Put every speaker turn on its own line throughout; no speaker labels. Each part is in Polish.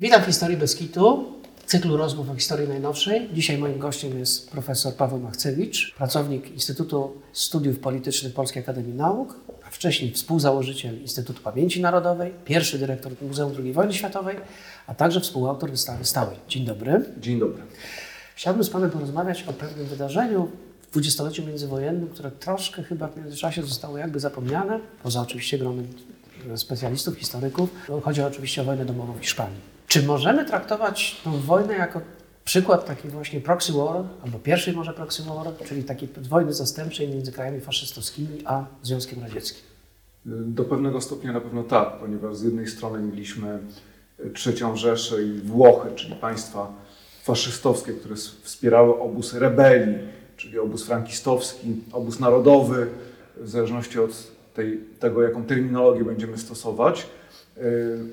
Witam w Historii Beskitu, cyklu rozmów o historii najnowszej. Dzisiaj moim gościem jest profesor Paweł Machcewicz, pracownik Instytutu Studiów Politycznych Polskiej Akademii Nauk, a wcześniej współzałożyciel Instytutu Pamięci Narodowej, pierwszy dyrektor Muzeum II Wojny Światowej, a także współautor wystawy stałej. Dzień dobry.
Dzień dobry.
Chciałbym z Panem porozmawiać o pewnym wydarzeniu w dwudziestoleciu międzywojennym, które troszkę chyba w międzyczasie zostało jakby zapomniane, poza oczywiście gronem specjalistów, historyków. Chodzi oczywiście o wojnę domową w Hiszpanii. Czy możemy traktować tę wojnę jako przykład takiej właśnie proxy war, albo pierwszej może proxy war, czyli takiej wojny zastępczej między krajami faszystowskimi a Związkiem Radzieckim?
Do pewnego stopnia na pewno tak, ponieważ z jednej strony mieliśmy trzecią Rzeszę i Włochy, czyli państwa faszystowskie, które wspierały obóz rebelii, czyli obóz frankistowski, obóz narodowy, w zależności od tej, tego, jaką terminologię będziemy stosować.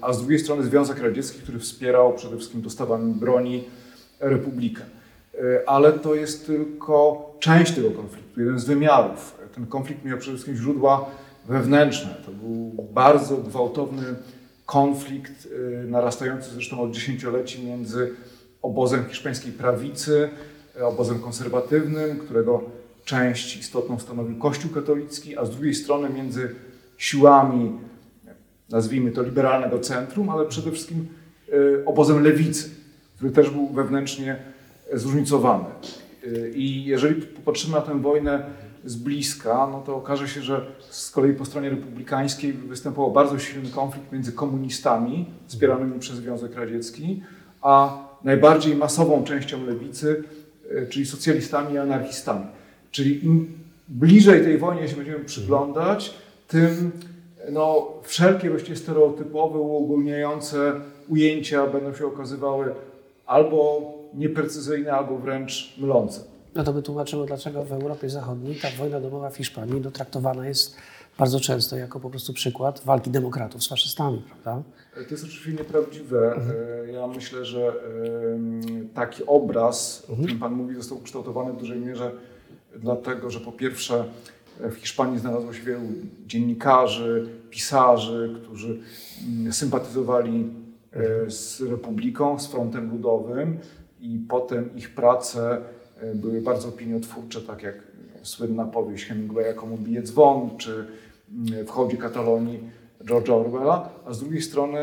A z drugiej strony Związek Radziecki, który wspierał przede wszystkim dostawami broni Republikę. Ale to jest tylko część tego konfliktu, jeden z wymiarów. Ten konflikt miał przede wszystkim źródła wewnętrzne. To był bardzo gwałtowny konflikt, narastający zresztą od dziesięcioleci między obozem hiszpańskiej prawicy, obozem konserwatywnym, którego część istotną stanowił Kościół katolicki, a z drugiej strony między siłami, nazwijmy to liberalnego centrum, ale przede wszystkim obozem lewicy, który też był wewnętrznie zróżnicowany. I jeżeli popatrzymy na tę wojnę z bliska, no to okaże się, że z kolei po stronie republikańskiej występował bardzo silny konflikt między komunistami wspieranymi przez Związek Radziecki, a najbardziej masową częścią lewicy, czyli socjalistami i anarchistami. Czyli im bliżej tej wojnie się będziemy przyglądać, tym no, wszelkie właściwie stereotypowe, uogólniające ujęcia będą się okazywały albo nieprecyzyjne, albo wręcz mylące.
No to by tłumaczyło, dlaczego w Europie Zachodniej ta wojna domowa w Hiszpanii dotraktowana jest bardzo często jako po prostu przykład walki demokratów z faszystami, prawda?
To jest oczywiście nieprawdziwe. Ja myślę, że taki obraz, o którym Pan mówi, został ukształtowany w dużej mierze dlatego, że po pierwsze w Hiszpanii znalazło się wielu dziennikarzy, pisarzy, którzy sympatyzowali z Republiką, z Frontem Ludowym i potem ich prace były bardzo opiniotwórcze, tak jak słynna powieść Hemingwaya Komu bije dzwon, czy w hołdzie Katalonii George'a Orwella, a z drugiej strony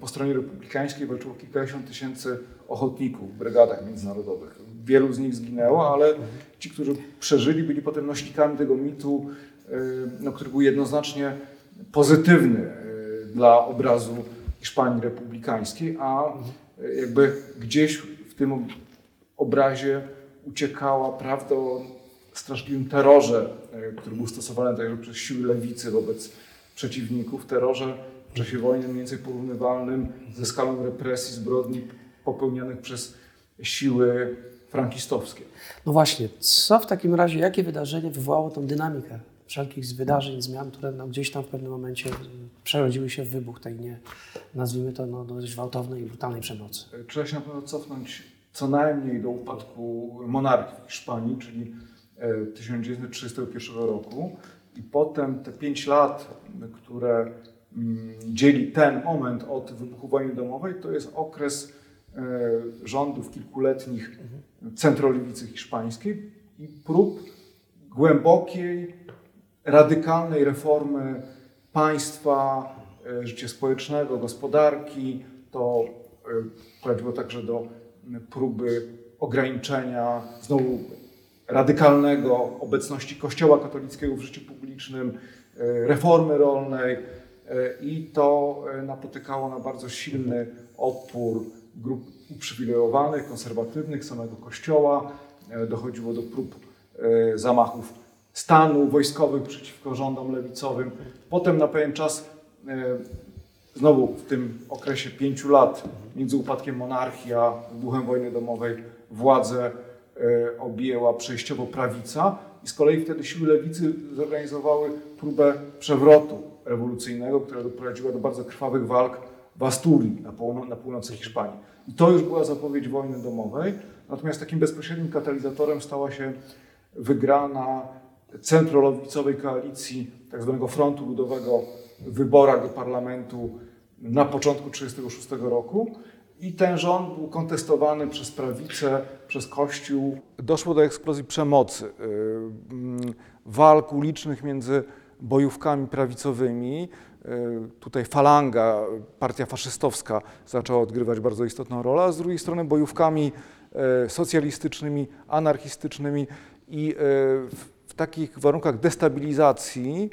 po stronie republikańskiej walczyło kilkadziesiąt tysięcy ochotników w brygadach międzynarodowych. Wielu z nich zginęło, ale ci, którzy przeżyli, byli potem nośnikami tego mitu, no, który był jednoznacznie pozytywny dla obrazu Hiszpanii republikańskiej, a jakby gdzieś w tym obrazie uciekała prawda o straszliwym terrorze, który był stosowany także przez siły lewicy wobec przeciwników, terrorze w czasie wojny mniej więcej porównywalnym ze skalą represji, zbrodni popełnianych przez siły frankistowskie.
No właśnie, co w takim razie, jakie wydarzenie wywołało tą dynamikę wszelkich wydarzeń, zmian, które no, gdzieś tam w pewnym momencie przerodziły się w wybuch tej, nie, nazwijmy to, no, dość gwałtownej i brutalnej przemocy?
Trzeba się na pewno cofnąć co najmniej do upadku monarchii w Hiszpanii, czyli 1931 roku. I potem te pięć lat, które dzieli ten moment od wybuchu wojny domowej, to jest okres rządów kilkuletnich centrolewicy hiszpańskiej i prób głębokiej, radykalnej reformy państwa, życia społecznego, gospodarki. To prowadziło także do próby ograniczenia znowu radykalnego obecności Kościoła katolickiego w życiu publicznym, reformy rolnej i to napotykało na bardzo silny opór grup uprzywilejowanych, konserwatywnych, samego Kościoła. Dochodziło do prób zamachów stanu wojskowych przeciwko rządom lewicowym. Potem na pewien czas, znowu w tym okresie pięciu lat między upadkiem monarchii a wybuchem wojny domowej, władzę objęła przejściowo prawica i z kolei wtedy siły lewicy zorganizowały próbę przewrotu rewolucyjnego, która doprowadziła do bardzo krwawych walk w Asturii na północy Hiszpanii. I to już była zapowiedź wojny domowej, natomiast takim bezpośrednim katalizatorem stała się wygrana centrolewicowej koalicji tzw. Frontu Ludowego w wyborach do parlamentu na początku 1936 roku I ten rząd był kontestowany przez prawicę, przez Kościół. Doszło do eksplozji przemocy, y, mm, walk ulicznych między bojówkami prawicowymi. Y, Tutaj falanga, partia faszystowska zaczęła odgrywać bardzo istotną rolę, a z drugiej strony bojówkami y, socjalistycznymi, anarchistycznymi i y, w, takich warunkach destabilizacji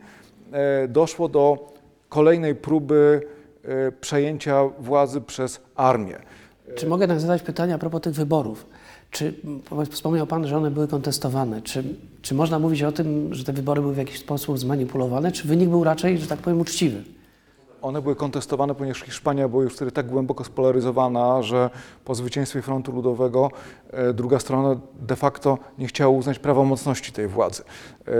doszło do kolejnej próby przejęcia władzy przez armię.
Czy mogę tak zadać pytanie a propos tych wyborów? Czy wspomniał Pan, że one były kontestowane? Czy, czy można mówić o tym, że te wybory były w jakiś sposób zmanipulowane? Czy wynik był raczej, że tak powiem, uczciwy?
One były kontestowane, ponieważ Hiszpania była już wtedy tak głęboko spolaryzowana, że po zwycięstwie Frontu Ludowego e, druga strona de facto nie chciała uznać prawomocności tej władzy. E,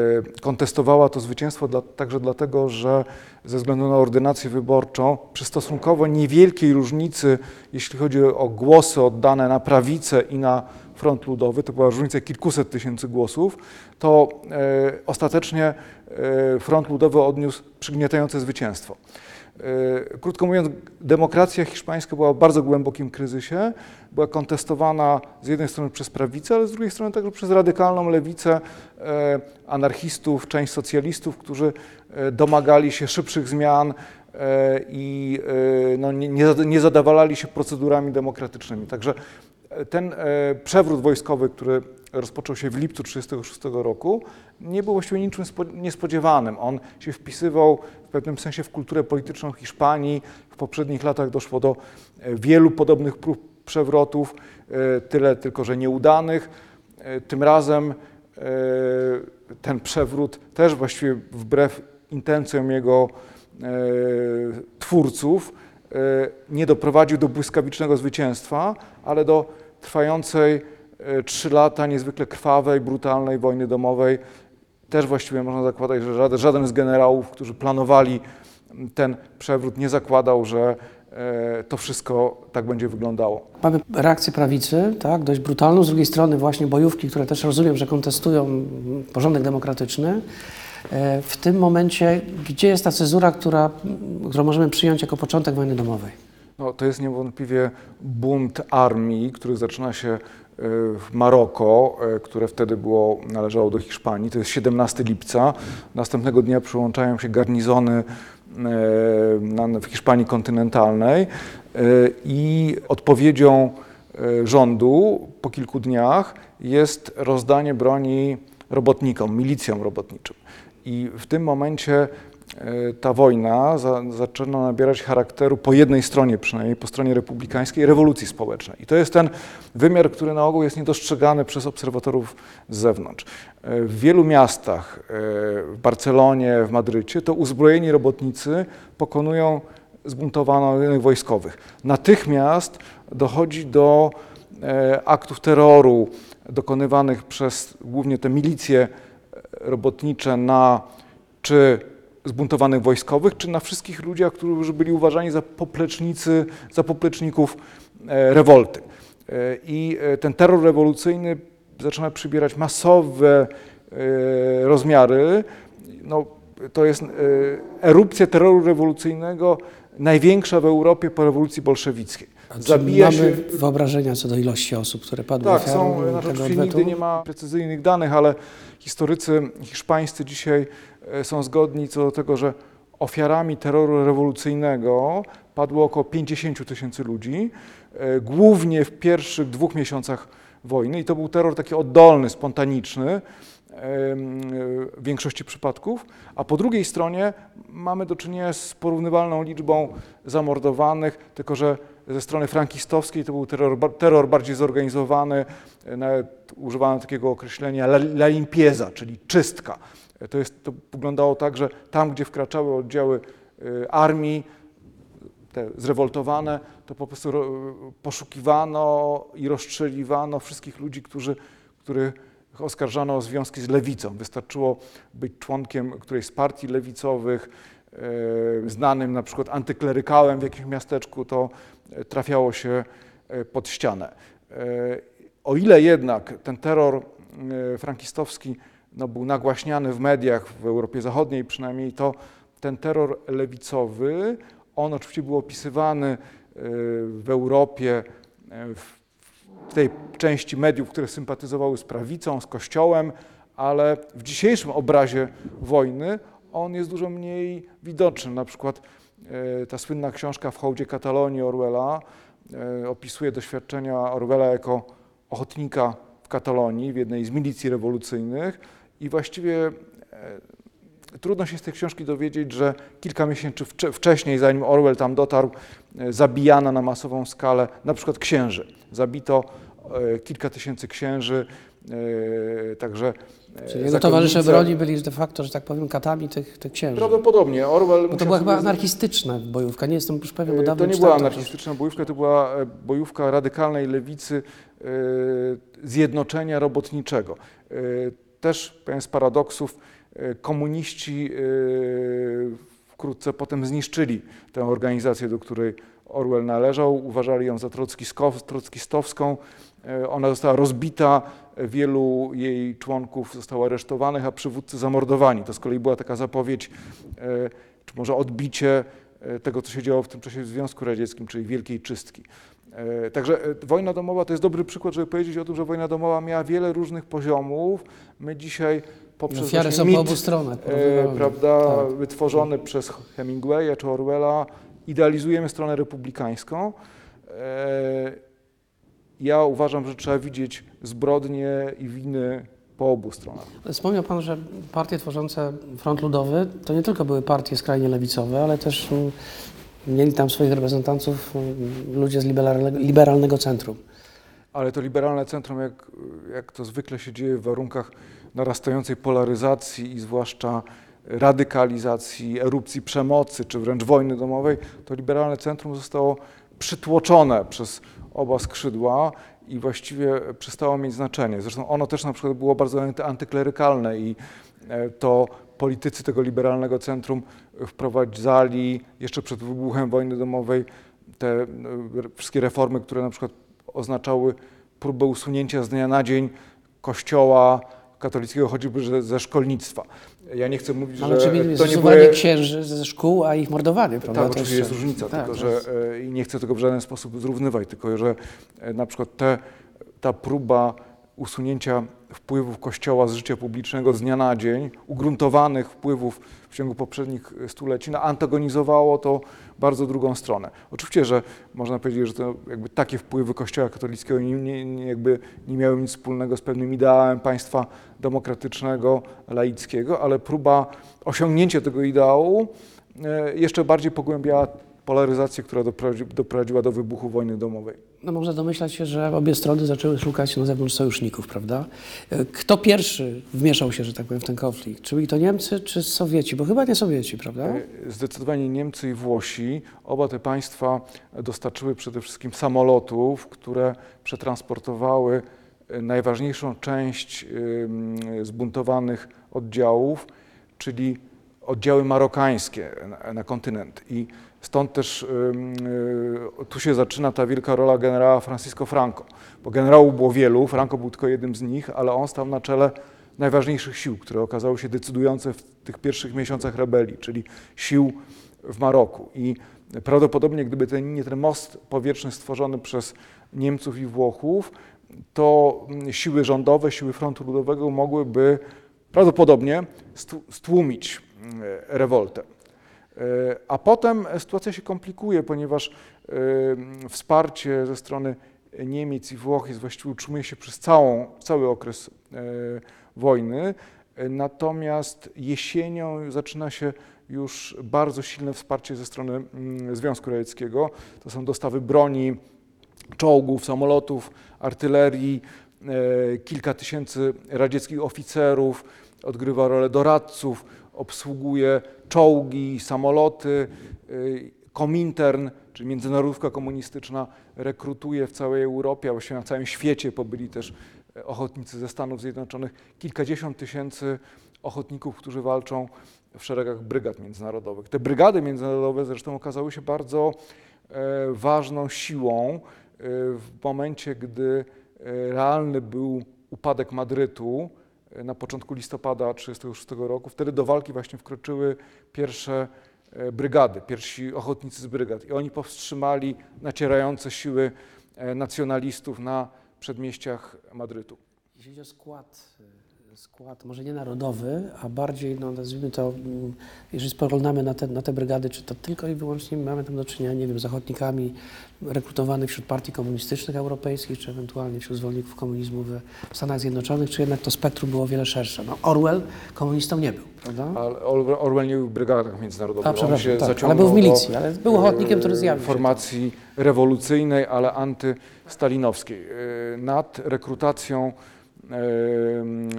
Kontestowała to zwycięstwo dla, także dlatego, że ze względu na ordynację wyborczą, przy stosunkowo niewielkiej różnicy, jeśli chodzi o głosy oddane na prawicę i na Front Ludowy, to była różnica kilkuset tysięcy głosów, to e, ostatecznie Front Ludowy odniósł przygniatające zwycięstwo. E, Krótko mówiąc, demokracja hiszpańska była w bardzo głębokim kryzysie. Była kontestowana z jednej strony przez prawicę, ale z drugiej strony także przez radykalną lewicę e, anarchistów, część socjalistów, którzy e, domagali się szybszych zmian i no, nie, nie zada- nie zadawalali się procedurami demokratycznymi. Także ten przewrót wojskowy, który rozpoczął się w lipcu 1936 roku, nie był właściwie niczym spo- niespodziewanym. On się wpisywał pewnym sensie w kulturę polityczną Hiszpanii. W poprzednich latach doszło do e, wielu podobnych prób przewrotów, e, tyle tylko, że nieudanych. E, Tym razem ten przewrót też właściwie wbrew intencjom jego twórców nie doprowadził do błyskawicznego zwycięstwa, ale do trwającej trzy lata niezwykle krwawej, brutalnej wojny domowej. Też właściwie można zakładać, że żaden, z generałów, którzy planowali ten przewrót, nie zakładał, że e, to wszystko tak będzie wyglądało.
Mamy reakcję prawicy, tak, dość brutalną. Z drugiej strony właśnie bojówki, które też rozumiem, że kontestują porządek demokratyczny. E, W tym momencie, gdzie jest ta cezura, która, którą możemy przyjąć jako początek wojny domowej?
No, to jest niewątpliwie bunt armii, który zaczyna się Maroko, e, które wtedy było, należało do Hiszpanii. To jest 17 lipca. Następnego dnia przyłączają się garnizony e, w Hiszpanii kontynentalnej e, i odpowiedzią rządu po kilku dniach jest rozdanie broni robotnikom, milicjom robotniczym. I w tym momencie ta wojna za, zaczyna nabierać charakteru po jednej stronie przynajmniej, po stronie republikańskiej, rewolucji społecznej. I to jest ten wymiar, który na ogół jest niedostrzegany przez obserwatorów z zewnątrz. E, W wielu miastach, e, w Barcelonie, w Madrycie, to uzbrojeni robotnicy pokonują zbuntowanych wojskowych. Natychmiast dochodzi do e, aktów terroru dokonywanych przez głównie te milicje e, robotnicze na czy zbuntowanych wojskowych, czy na wszystkich ludziach, którzy byli uważani za poplecznicy, za popleczników e, rewolty. E, I e, ten terror rewolucyjny zaczyna przybierać masowe rozmiary. No, to jest erupcja terroru rewolucyjnego największa w Europie po rewolucji bolszewickiej. Zabija
mamy
się
wyobrażenia co do ilości osób, które padły
tak,
ofiarą
są,
tego
nigdy nie ma precyzyjnych danych, ale historycy hiszpańscy dzisiaj są zgodni co do tego, że ofiarami terroru rewolucyjnego padło około 50 tysięcy ludzi, e, głównie w pierwszych dwóch miesiącach wojny i to był terror taki oddolny, spontaniczny e, w większości przypadków, a po drugiej stronie mamy do czynienia z porównywalną liczbą zamordowanych, tylko że ze strony frankistowskiej to był terror, terror bardziej zorganizowany, e, nawet używano takiego określenia la, la limpieza, czyli czystka. To, jest, to wyglądało tak, że tam, gdzie wkraczały oddziały e, armii, te zrewoltowane, to po prostu ro- poszukiwano i rozstrzeliwano wszystkich ludzi, którzy, których oskarżano o związki z lewicą. Wystarczyło być członkiem którejś z partii lewicowych, e, znanym na przykład antyklerykałem w jakimś miasteczku, to trafiało się e, pod ścianę. O ile jednak ten terror frankistowski no, był nagłaśniany w mediach w Europie Zachodniej przynajmniej, to ten terror lewicowy, on oczywiście był opisywany w Europie, e, w tej części mediów, które sympatyzowały z prawicą, z Kościołem, ale w dzisiejszym obrazie wojny on jest dużo mniej widoczny. Na przykład e, ta słynna książka W hołdzie Katalonii Orwella e, opisuje doświadczenia Orwella jako ochotnika w Katalonii, w jednej z milicji rewolucyjnych i właściwie e, trudno się z tej książki dowiedzieć, że kilka miesięcy wcze- wcześniej, zanim Orwell tam dotarł, e, zabijano na masową skalę na przykład księży. Zabito e, kilka tysięcy księży, także
Czyli jego towarzysze broni byli de facto, że tak powiem, katami tych, tych księży.
Prawdopodobnie. Orwell
Bo to była chyba anarchistyczna bojówka, nie jestem już pewien, bo dawno
To nie była anarchistyczna bojówka, to była bojówka radykalnej lewicy zjednoczenia robotniczego. Też pewien z paradoksów, e, komuniści e, wkrótce potem zniszczyli tę organizację, do której Orwell należał, uważali ją za trockistowską. E, Ona została rozbita, wielu jej członków zostało aresztowanych, a przywódcy zamordowani. To z kolei była taka zapowiedź, czy może odbicie tego, co się działo w tym czasie w Związku Radzieckim, czyli wielkiej czystki. E, Także e, wojna domowa to jest dobry przykład, żeby powiedzieć o tym, że wojna domowa miała wiele różnych poziomów. My dzisiaj poprzez
Ofiary
właśnie
są
mit,
po obu stronach.
e, prawda,
Tak.
wytworzony przez Hemingwaya czy Orwella, idealizujemy stronę republikańską. E, Ja uważam, że trzeba widzieć zbrodnie i winy po obu stronach.
Wspomniał Pan, że partie tworzące Front Ludowy to nie tylko były partie skrajnie lewicowe, ale też mm, mieli tam swoich reprezentantów ludzie z liberalnego, centrum.
Ale to liberalne centrum, jak, jak to zwykle się dzieje w warunkach narastającej polaryzacji i zwłaszcza radykalizacji, erupcji przemocy czy wręcz wojny domowej, to liberalne centrum zostało przytłoczone przez oba skrzydła i właściwie przestało mieć znaczenie. Zresztą ono też na przykład było bardzo anty- antyklerykalne i e, to politycy tego liberalnego centrum wprowadzali jeszcze przed wybuchem wojny domowej te e, wszystkie reformy, które na przykład oznaczały próbę usunięcia z dnia na dzień kościoła katolickiego, choćby że ze szkolnictwa. Ja nie chcę mówić,
Ale
że
jest
to nie były...
księży ze szkół, a ich mordowanie, prawda?
Tak,
To
oczywiście jest różnica,
tak,
tylko że
jest-
e, i nie chcę tego w żaden sposób zrównywać, tylko że e, na przykład te, ta próba usunięcia wpływów Kościoła z życia publicznego z dnia na dzień, ugruntowanych wpływów w ciągu poprzednich stuleci, no, antagonizowało to bardzo drugą stronę. Oczywiście, że można powiedzieć, że to jakby takie wpływy Kościoła katolickiego nie, nie, nie, jakby nie miały nic wspólnego z pewnym ideałem państwa demokratycznego, laickiego, ale próba osiągnięcia tego ideału e, jeszcze bardziej pogłębiała polaryzację, która doprowadzi, doprowadziła do wybuchu wojny domowej.
No można domyślać się, że obie strony zaczęły szukać na zewnątrz sojuszników, prawda? E, Kto pierwszy wmieszał się, że tak powiem, w ten konflikt? Czy byli to Niemcy, czy Sowieci? Bo chyba nie Sowieci, prawda?
E, Zdecydowanie Niemcy i Włosi, oba te państwa dostarczyły przede wszystkim samolotów, które przetransportowały e, najważniejszą część zbuntowanych oddziałów, czyli oddziały marokańskie na, na kontynent. I stąd też y, tu się zaczyna ta wielka rola generała Francisco Franco, bo generałów było wielu, Franco był tylko jednym z nich, ale on stał na czele najważniejszych sił, które okazały się decydujące w tych pierwszych miesiącach rebelii, czyli sił w Maroku. I prawdopodobnie, gdyby ten, ten most powietrzny stworzony przez Niemców i Włochów, to mm, siły rządowe, siły frontu ludowego mogłyby prawdopodobnie stłumić mm, rewoltę. E, A potem sytuacja się komplikuje, ponieważ e, wsparcie ze strony Niemiec i Włoch jest właściwie utrzymuje się przez całą, cały okres e, wojny. Natomiast jesienią zaczyna się już bardzo silne wsparcie ze strony mm, Związku Radzieckiego. To są dostawy broni, czołgów, samolotów, artylerii. Kilka tysięcy radzieckich oficerów odgrywa rolę doradców, obsługuje czołgi, samoloty. E, Komintern, czyli międzynarodówka komunistyczna, rekrutuje w całej Europie, a właściwie na całym świecie pobyli też e, ochotnicy ze Stanów Zjednoczonych. Kilkadziesiąt tysięcy ochotników, którzy walczą w szeregach brygad międzynarodowych. Te brygady międzynarodowe zresztą okazały się bardzo e, ważną siłą e, w momencie, gdy realny był upadek Madrytu na początku listopada 1936 roku. Wtedy do walki właśnie wkroczyły pierwsze e, brygady, pierwsi ochotnicy z brygad. I oni powstrzymali nacierające siły e, nacjonalistów na przedmieściach Madrytu.
Jeśli chodzi o skład, y, skład może nie narodowy, a bardziej, no, nazwijmy to, mm, jeżeli spoglądamy na te, na te brygady, czy to tylko i wyłącznie mamy tam do czynienia, nie wiem, z ochotnikami rekrutowanych wśród partii komunistycznych europejskich, czy ewentualnie wśród zwolenników komunizmu w Stanach Zjednoczonych, czy jednak to spektrum było o wiele szersze. No, Orwell komunistą nie był, prawda?
Ale Orwell nie był w brygadach międzynarodowych.
A,
On się
tak, ale był w milicji, ale był ochotnikiem, który
e,
zjawił.
Formacji rewolucyjnej, ale antystalinowskiej. E, Nad rekrutacją e,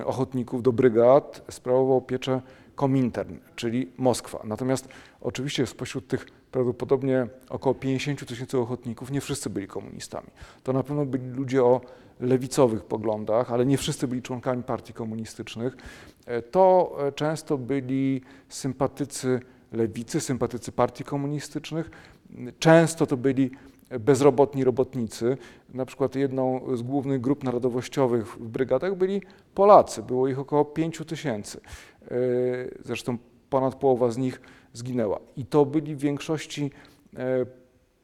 ochotników do brygad sprawował pieczę Komintern, czyli Moskwa. Natomiast oczywiście spośród tych prawdopodobnie około 50 tysięcy ochotników nie wszyscy byli komunistami. To na pewno byli ludzie o lewicowych poglądach, ale nie wszyscy byli członkami partii komunistycznych. E, To e, często byli sympatycy lewicy, sympatycy partii komunistycznych. Często to byli bezrobotni robotnicy. Na przykład jedną z głównych grup narodowościowych w brygadach byli Polacy. Było ich około 5 tysięcy. E, Zresztą ponad połowa z nich zginęła. I to byli w większości e,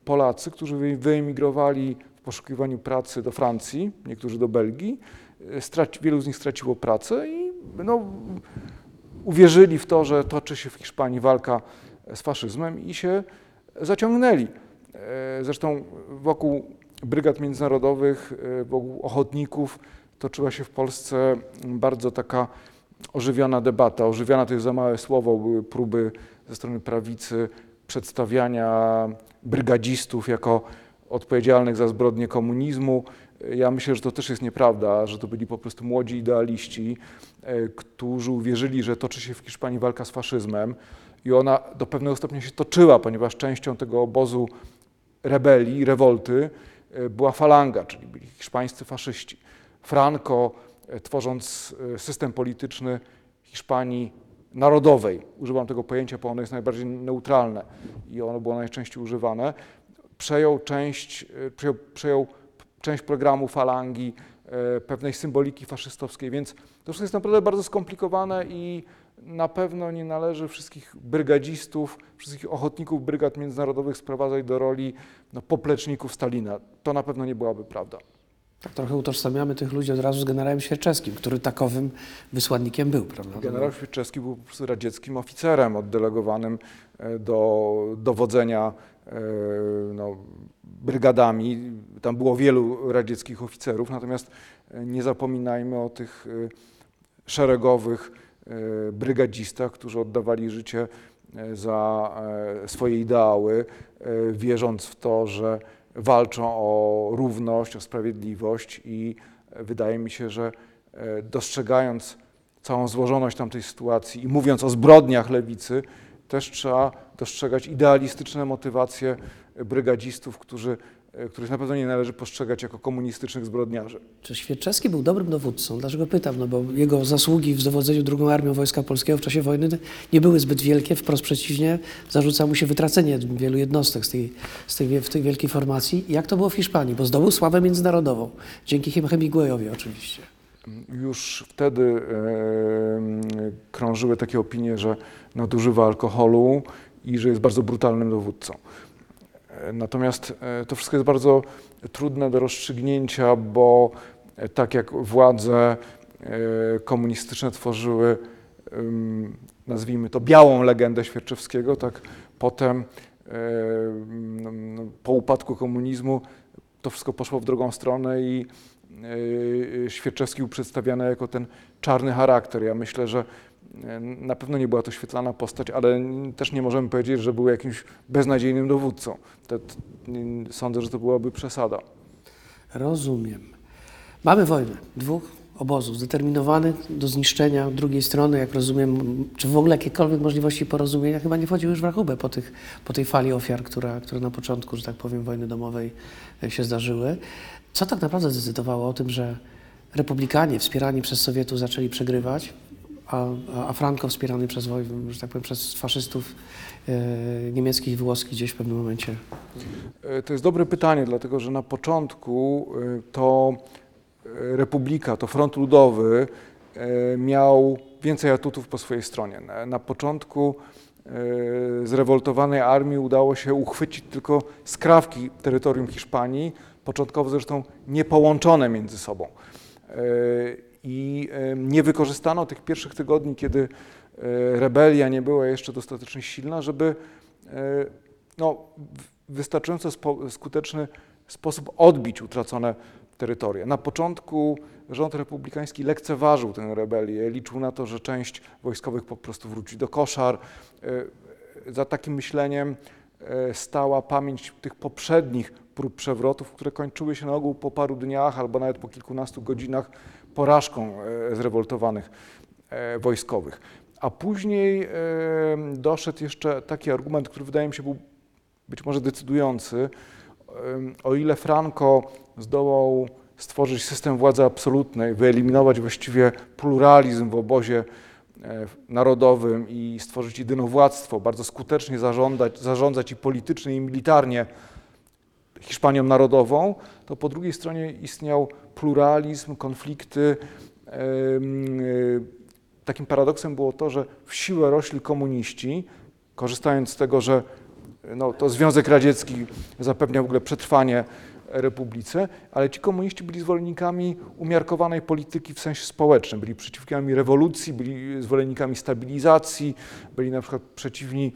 Polacy, którzy wy- wyemigrowali w poszukiwaniu pracy do Francji, niektórzy do Belgii. E, Straci, wielu z nich straciło pracę i no, uwierzyli w to, że toczy się w Hiszpanii walka z faszyzmem i się zaciągnęli. E, Zresztą wokół brygad międzynarodowych, e, wokół ochotników toczyła się w Polsce bardzo taka ożywiona debata. Ożywiona to jest za małe słowo, były próby ze strony prawicy przedstawiania brygadzistów jako odpowiedzialnych za zbrodnie komunizmu. Ja myślę, że to też jest nieprawda, że to byli po prostu młodzi idealiści, e, którzy uwierzyli, że toczy się w Hiszpanii walka z faszyzmem i ona do pewnego stopnia się toczyła, ponieważ częścią tego obozu rebelii, rewolty e, była falanga, czyli byli hiszpańscy faszyści. Franco, e, tworząc e, system polityczny Hiszpanii narodowej, używam tego pojęcia, bo ono jest najbardziej neutralne i ono było najczęściej używane, przejął część, przejął, przejął część programu falangi, pewnej symboliki faszystowskiej, więc to wszystko jest naprawdę bardzo skomplikowane i na pewno nie należy wszystkich brygadzistów, wszystkich ochotników brygad międzynarodowych sprowadzać do roli no, popleczników Stalina. To na pewno nie byłaby prawda.
Tak trochę utożsamiamy tych ludzi od razu z generałem Świerczewskim, który takowym wysłannikiem był, prawda?
Generał Świerczewski był po prostu radzieckim oficerem oddelegowanym e, do dowodzenia e, no, brygadami. Tam było wielu radzieckich oficerów, natomiast e, nie zapominajmy o tych e, szeregowych e, brygadzistach, którzy oddawali życie e, za e, swoje ideały, e, wierząc w to, że walczą o równość, o sprawiedliwość i e, wydaje mi się, że e, dostrzegając całą złożoność tamtej sytuacji i mówiąc o zbrodniach lewicy, też trzeba dostrzegać idealistyczne motywacje brygadzistów, którzy, e, których na pewno nie należy postrzegać jako komunistycznych zbrodniarzy.
Czy Świerczewski był dobrym dowódcą? Dlaczego pytam? No bo jego zasługi w dowodzeniu drugą armią Wojska Polskiego w czasie wojny nie były zbyt wielkie, wprost przeciwnie, zarzuca mu się wytracenie wielu jednostek z tej, z tej, w tej wielkiej formacji. Jak to było w Hiszpanii? Bo zdobył sławę międzynarodową, dzięki Hem- Hemingwayowi oczywiście.
Już wtedy e, krążyły takie opinie, że nadużywa alkoholu i że jest bardzo brutalnym dowódcą. E, Natomiast e, to wszystko jest bardzo trudne do rozstrzygnięcia, bo tak jak władze komunistyczne tworzyły, nazwijmy to, białą legendę Świerczewskiego, tak potem no, po upadku komunizmu to wszystko poszło w drugą stronę i Świerczewski był przedstawiany jako ten czarny charakter. Ja myślę, że e, na pewno nie była to świetlana postać, ale też nie możemy powiedzieć, że był jakimś beznadziejnym dowódcą. To, t- n- sądzę, że to byłaby przesada.
Rozumiem. Mamy wojnę dwóch obozów zdeterminowanych do zniszczenia drugiej strony, jak rozumiem, czy w ogóle jakiekolwiek możliwości porozumienia chyba nie wchodziły już w rachubę po, tych, po tej fali ofiar, która, które na początku, że tak powiem, wojny domowej e, się zdarzyły. Co tak naprawdę zdecydowało o tym, że republikanie wspierani przez Sowietów zaczęli przegrywać, a, a, Franco wspierany przez, że tak powiem, przez faszystów e, niemieckich i włoskich gdzieś w pewnym momencie
E, To jest dobre pytanie, dlatego że na początku e, to e, Republika, to Front Ludowy miał więcej atutów po swojej stronie. Na, początku zrewoltowanej armii udało się uchwycić tylko skrawki terytorium Hiszpanii, początkowo zresztą niepołączone między sobą. E, I e, nie wykorzystano tych pierwszych tygodni, kiedy e, rebelia nie była jeszcze dostatecznie silna, żeby no, w wystarczająco skuteczny sposób odbić utracone terytoria. Na początku rząd republikański lekceważył tę rebelię, liczył na to, że część wojskowych po prostu wróci do koszar. Za takim myśleniem stała pamięć tych poprzednich prób przewrotów, które kończyły się na ogół po paru dniach albo nawet po kilkunastu godzinach porażką e, zrewoltowanych e, wojskowych. A później e, doszedł jeszcze taki argument, który wydaje mi się był być może decydujący. O ile Franco zdołał stworzyć system władzy absolutnej, wyeliminować właściwie pluralizm w obozie e, narodowym i stworzyć jedynowładztwo, bardzo skutecznie zarządzać, zarządzać i politycznie, i militarnie Hiszpanią Narodową, to po drugiej stronie istniał pluralizm, konflikty. Em, y, Takim paradoksem było to, że w siłę rośli komuniści, korzystając z tego, że no, to Związek Radziecki zapewniał w ogóle przetrwanie republice, ale ci komuniści byli zwolennikami umiarkowanej polityki w sensie społecznym, byli przeciwnikami rewolucji, byli zwolennikami stabilizacji, byli na przykład przeciwni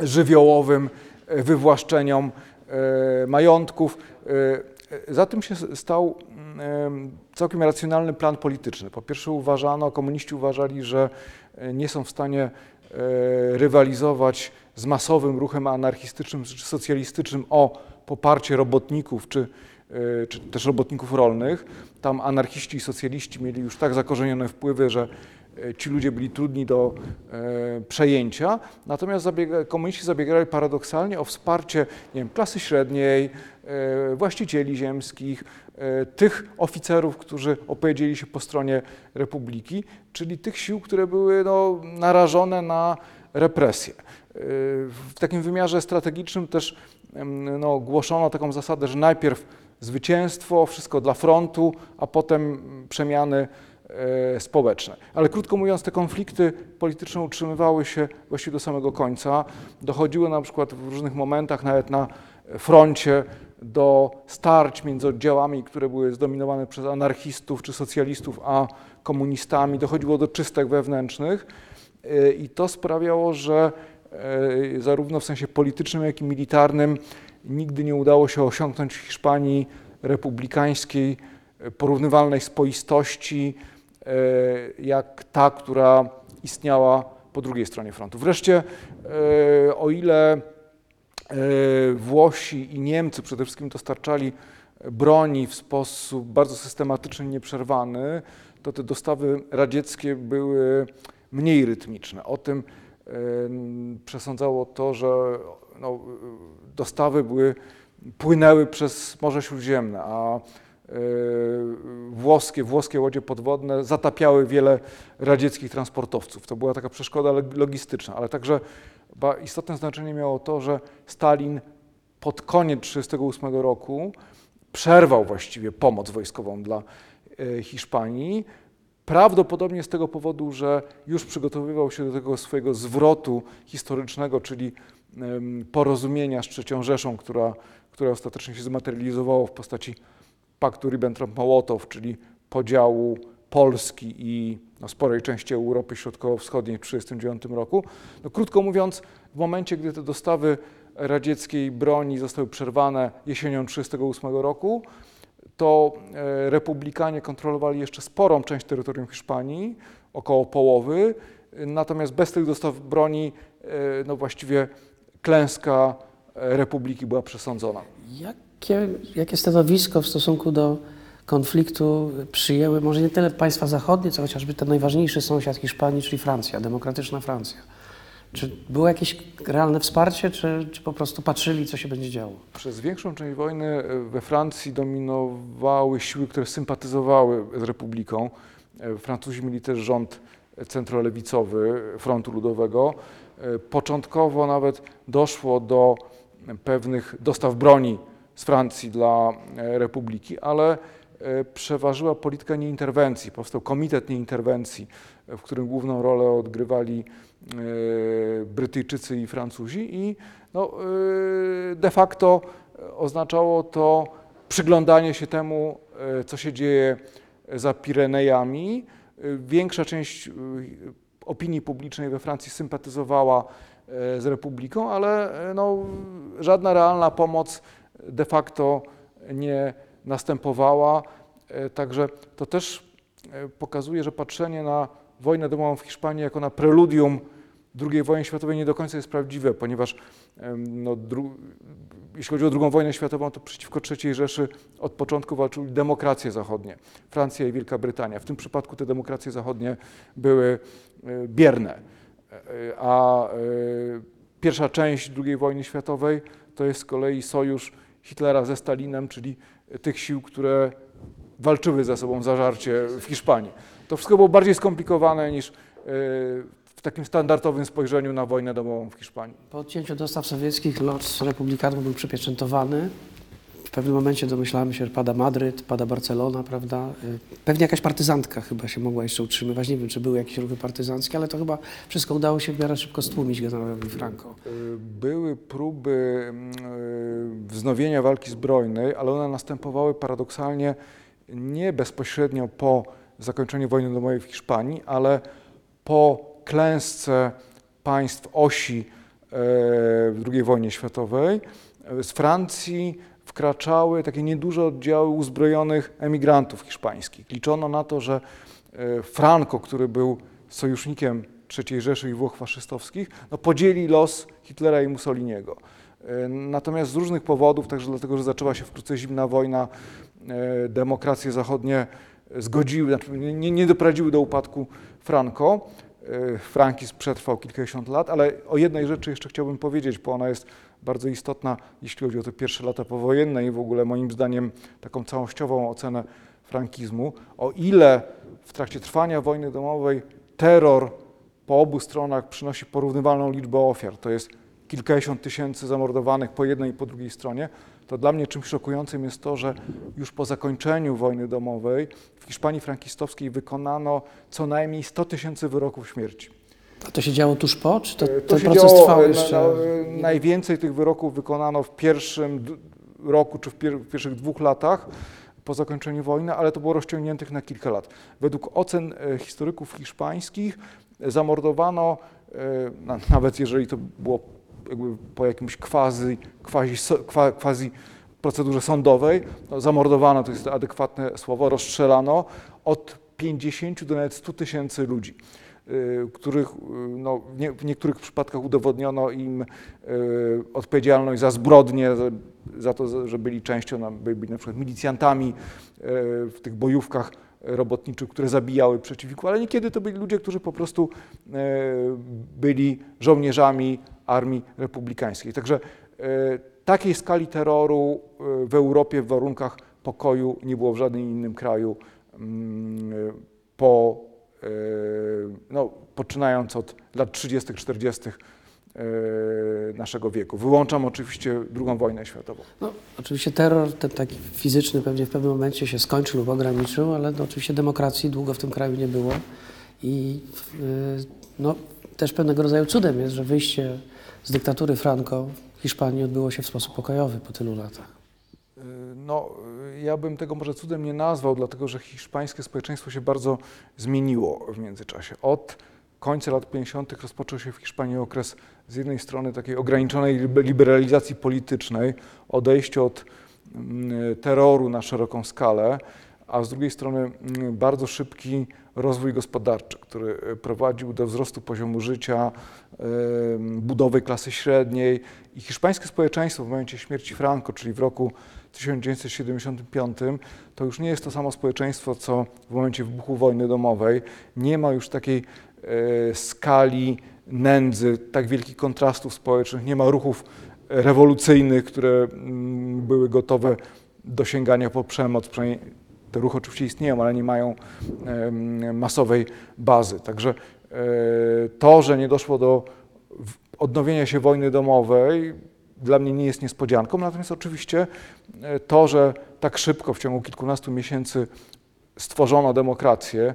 żywiołowym e, wywłaszczeniom e, majątków. E, Za tym się stał mm, całkiem racjonalny plan polityczny. Po pierwsze uważano, komuniści uważali, że nie są w stanie rywalizować z masowym ruchem anarchistycznym czy socjalistycznym o poparcie robotników czy, e, czy też robotników rolnych. Tam anarchiści i socjaliści mieli już tak zakorzenione wpływy, że e, ci ludzie byli trudni do e, przejęcia. Natomiast zabiega, komuniści zabiegali paradoksalnie o wsparcie nie wiem, klasy średniej, właścicieli ziemskich, tych oficerów, którzy opowiedzieli się po stronie republiki, czyli tych sił, które były no, narażone na represję. E, W takim wymiarze strategicznym też no, głoszono taką zasadę, że najpierw zwycięstwo, wszystko dla frontu, a potem przemiany e, społeczne. Ale krótko mówiąc, te konflikty polityczne utrzymywały się właściwie do samego końca. Dochodziło na przykład w różnych momentach, nawet na froncie, do starć między oddziałami, które były zdominowane przez anarchistów czy socjalistów, a komunistami. Dochodziło do czystek wewnętrznych e, i to sprawiało, że zarówno w sensie politycznym, jak i militarnym nigdy nie udało się osiągnąć w Hiszpanii republikańskiej e, porównywalnej spoistości, e, jak ta, która istniała po drugiej stronie frontu. Wreszcie, e, o ile e, Włosi i Niemcy przede wszystkim dostarczali broni w sposób bardzo systematyczny nieprzerwany, to te dostawy radzieckie były mniej rytmiczne. O tym e, przesądzało to, że no, dostawy były, płynęły przez Morze Śródziemne, a e, włoskie, włoskie łodzie podwodne zatapiały wiele radzieckich transportowców. To była taka przeszkoda log- logistyczna, ale także istotne znaczenie miało to, że Stalin pod koniec 1938 roku przerwał właściwie pomoc wojskową dla e, Hiszpanii. Prawdopodobnie z tego powodu, że już przygotowywał się do tego swojego zwrotu historycznego, czyli porozumienia z III Rzeszą, która, które ostatecznie się zmaterializowało w postaci paktu Ribbentrop-Mołotow, czyli podziału Polski i no, sporej części Europy Środkowo-Wschodniej w 1939 roku. No, krótko mówiąc, w momencie, gdy te dostawy radzieckiej broni zostały przerwane jesienią 1938 roku, to e, republikanie kontrolowali jeszcze sporą część terytorium Hiszpanii, około połowy, natomiast bez tych dostaw broni e, no właściwie klęska e, republiki była przesądzona.
Jakie, jakie stanowisko w stosunku do konfliktu przyjęły może nie tyle państwa zachodnie, co chociażby ten najważniejszy sąsiad Hiszpanii, czyli Francja, demokratyczna Francja? Czy było jakieś realne wsparcie, czy, czy po prostu patrzyli, co się będzie działo?
Przez większą część wojny e, we Francji dominowały siły, które sympatyzowały z republiką. E, Francuzi mieli też rząd centrolewicowy Frontu Ludowego. E, Początkowo nawet doszło do pewnych dostaw broni z Francji dla republiki, ale przeważyła polityka nieinterwencji. Powstał Komitet Nieinterwencji, w którym główną rolę odgrywali Brytyjczycy i Francuzi i no, e, de facto oznaczało to przyglądanie się temu, e, co się dzieje za Pirenejami. E, Większa część e, opinii publicznej we Francji sympatyzowała e, z Republiką, ale e, no, żadna realna pomoc de facto nie następowała. E, Także to też e, pokazuje, że patrzenie na wojnę domową w Hiszpanii jako na preludium II wojny światowej nie do końca jest prawdziwe, ponieważ no, jeśli chodzi o II wojnę światową, to przeciwko III Rzeszy od początku walczyły demokracje zachodnie, Francja i Wielka Brytania. W tym przypadku te demokracje zachodnie były e, bierne, E, e, a pierwsza część II wojny światowej to jest z kolei sojusz Hitlera ze Stalinem, czyli tych sił, które walczyły ze sobą zażarcie w Hiszpanii. To wszystko było bardziej skomplikowane niż e, w takim standardowym spojrzeniu na wojnę domową w Hiszpanii.
Po odcięciu dostaw sowieckich los republikanów był przypieczętowany. W pewnym momencie domyślałem się, że pada Madryt, pada Barcelona, prawda? Y, Pewnie jakaś partyzantka chyba się mogła jeszcze utrzymywać. Nie wiem, czy były jakieś ruchy partyzanckie, ale to chyba wszystko udało się w miarę szybko stłumić generałowi Franco.
Y, Były próby mm, wznowienia walki zbrojnej, ale one następowały paradoksalnie nie bezpośrednio po zakończeniu wojny domowej w Hiszpanii, ale po klęsce państw osi e, II wojnie światowej. E, Z Francji wkraczały takie nieduże oddziały uzbrojonych emigrantów hiszpańskich. Liczono na to, że e, Franco, który był sojusznikiem III Rzeszy i Włoch faszystowskich, no podzieli los Hitlera i Mussoliniego. Natomiast z różnych powodów, także dlatego, że zaczęła się wkrótce zimna wojna, demokracje zachodnie zgodziły, znaczy nie, nie doprowadziły do upadku Franco. E, Frankizm przetrwał kilkadziesiąt lat, ale o jednej rzeczy jeszcze chciałbym powiedzieć, bo ona jest bardzo istotna, jeśli chodzi o te pierwsze lata powojenne i w ogóle moim zdaniem taką całościową ocenę frankizmu. O ile w trakcie trwania wojny domowej terror po obu stronach przynosi porównywalną liczbę ofiar, to jest kilkadziesiąt tysięcy zamordowanych po jednej i po drugiej stronie, to dla mnie czymś szokującym jest to, że już po zakończeniu wojny domowej w Hiszpanii frankistowskiej wykonano co najmniej 100 tysięcy wyroków śmierci.
A to się działo tuż po, czy to,
E,
ten proces
działo,
trwał
e,
jeszcze?
no, e, najwięcej tych wyroków wykonano w pierwszym roku czy w, pier w pierwszych dwóch latach po zakończeniu wojny, ale to było rozciągniętych na kilka lat. Według ocen historyków hiszpańskich zamordowano, na, nawet jeżeli to było po jakimś quasi, quasi, quasi procedurze sądowej, no, zamordowano, to jest adekwatne słowo, rozstrzelano od 50 do nawet 100 tysięcy ludzi y, których y, no, w, nie, w niektórych przypadkach udowodniono im y, odpowiedzialność za zbrodnie, za, to, że byli częścią, byli na przykład milicjantami w tych bojówkach robotniczych, które zabijały przeciwników, ale niekiedy to byli ludzie, którzy po prostu byli żołnierzami armii republikańskiej. Także y, takiej skali terroru y, w Europie w warunkach pokoju nie było w żadnym innym kraju mm, po e, no, poczynając od lat 30., 40. e, naszego wieku. Wyłączam oczywiście II wojnę światową.
No, oczywiście terror ten taki fizyczny pewnie w pewnym momencie się skończył lub ograniczył, ale no, oczywiście demokracji długo w tym kraju nie było i no, też pewnego rodzaju cudem jest, że wyjście z dyktatury Franco w Hiszpanii odbyło się w sposób pokojowy po tylu latach.
E, No, e, ja bym tego może cudem nie nazwał, dlatego że hiszpańskie społeczeństwo się bardzo zmieniło w międzyczasie. Od końca lat 50. rozpoczął się w Hiszpanii okres z jednej strony takiej ograniczonej libe- liberalizacji politycznej, odejście od mm, terroru na szeroką skalę, a z drugiej strony mm, bardzo szybki rozwój gospodarczy, który e, prowadził do wzrostu poziomu życia, em, budowy klasy średniej i hiszpańskie społeczeństwo w momencie śmierci Franco, czyli w roku 1975, to już nie jest to samo społeczeństwo, co w momencie wybuchu wojny domowej. Nie ma już takiej e, skali nędzy, tak wielkich kontrastów społecznych, nie ma ruchów rewolucyjnych, które mm, były gotowe do sięgania po przemoc. Przynajmniej te ruchy oczywiście istnieją, ale nie mają masowej bazy. Także e, to, że nie doszło do odnowienia się wojny domowej, dla mnie nie jest niespodzianką. Natomiast oczywiście e, to, że tak szybko w ciągu kilkunastu miesięcy stworzono demokrację,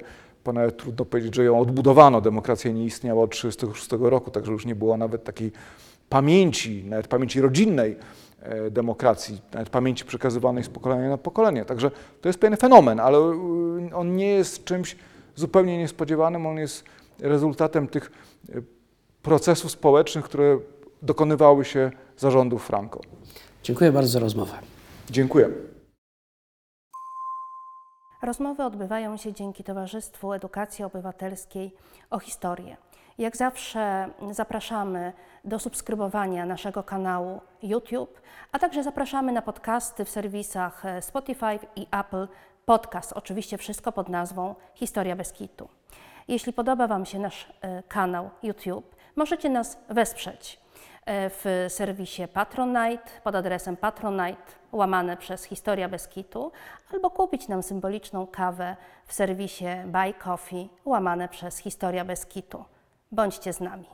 nawet trudno powiedzieć, że ją odbudowano. Demokracja nie istniała od 1936 roku, także już nie było nawet takiej pamięci, nawet pamięci rodzinnej demokracji, nawet pamięci przekazywanej z pokolenia na pokolenie. Także to jest pewien fenomen, ale y, on nie jest czymś zupełnie niespodziewanym, on jest rezultatem tych y, procesów społecznych, które dokonywały się zarządów Franco.
Dziękuję bardzo za rozmowę.
Dziękuję.
Rozmowy odbywają się dzięki Towarzystwu Edukacji Obywatelskiej o historię. Jak zawsze zapraszamy do subskrybowania naszego kanału YouTube, a także zapraszamy na podcasty w serwisach e, Spotify i Apple Podcast. Oczywiście wszystko pod nazwą Historia bez kitu. Jeśli podoba Wam się nasz e, kanał YouTube, możecie nas wesprzeć e, w serwisie Patronite pod adresem patronite łamane przez Historia bez kitu albo kupić nam symboliczną kawę w serwisie Buy Coffee łamane przez Historia bez kitu. Bądźcie z nami.